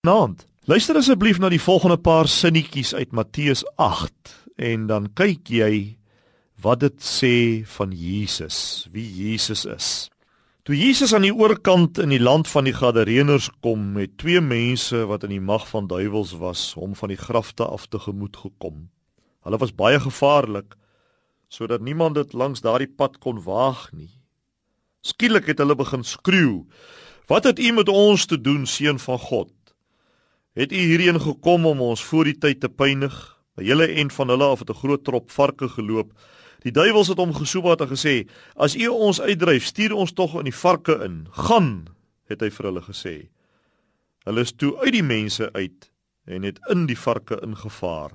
Naand. Luister asseblief na die volgende paar sinnetjies uit Matteus 8 en dan kyk jy wat dit sê van Jesus, wie Jesus is. Toe Jesus aan die oorkant in die land van die Gadareeners kom, het twee mense wat in die mag van duiwels was, hom van die grafte af te gemoed gekom. Hulle was baie gevaarlik sodat niemand dit langs daardie pad kon waag nie. Skielik het hulle begin skreeu: "Wat het u met ons te doen, seun van God?" Het u hierheen gekom om ons voor die tyd te pynig? 'n Hele en van hulle af het 'n groot trop varke geloop. Die duiwels het hom gesoebat en gesê: "As u ons uitdryf, stuur ons tog in die varke in. Gaan," het hy vir hulle gesê. Hulle is toe uit die mense uit en het in die varke ingevaar.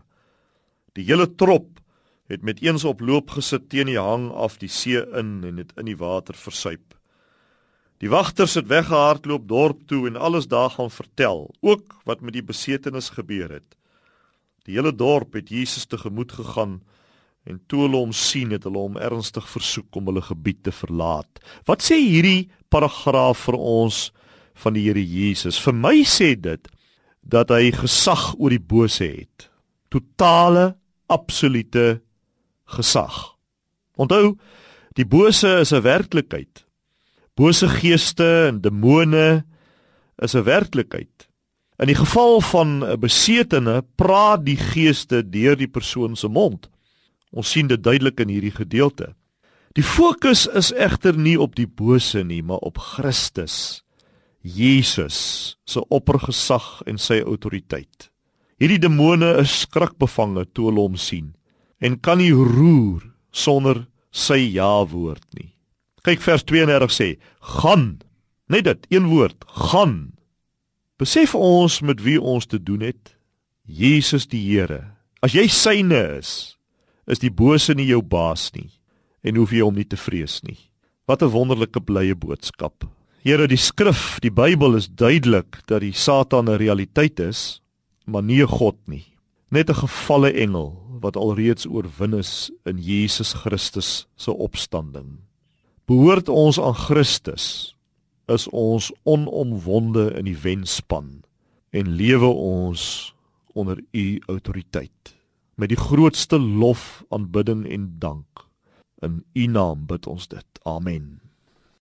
Die hele trop het met eens op loop gesit teen die hang af die see in en het in die water versuip. Die wagters het weggehardloop dorp toe en alles daar gaan vertel, ook wat met die besetenis gebeur het. Die hele dorp het Jesus tegemoet gegaan en toe hulle hom sien het hulle hom ernstig versoek om hulle gebied te verlaat. Wat sê hierdie paragraaf vir ons van die Here Jesus? Vir my sê dit dat hy gesag oor die bose het. Totale absolute gesag. Onthou, die bose is 'n werklikheid bose geeste en demone is 'n werklikheid. In die geval van 'n besetene praat die geeste deur die persoon se mond. Ons sien dit duidelik in hierdie gedeelte. Die fokus is egter nie op die bose nie, maar op Christus. Jesus se oppergesag en sy autoriteit. Hierdie demone is skrikbevange toe hulle hom sien en kan nie roer sonder sy ja woord nie. Kyk vers 32 sê: "Gaan." Net dit, een woord, gaan. Besef ons met wie ons te doen het? Jesus die Here. As jy syne is, is die bose nie jou baas nie en hoef jy hom nie te vrees nie. Wat 'n wonderlike blye boodskap. Here, die skrif, die Bybel is duidelik dat die Satan 'n realiteit is, maar nie 'n god nie. Net 'n gevalle engel wat alreeds oorwin is in Jesus Christus se opstanding behoort ons aan Christus is ons onomwonde in die wenspan en lewe ons onder u autoriteit. Met die grootste lof aanbidding en dank. In u naam bid ons dit. Amen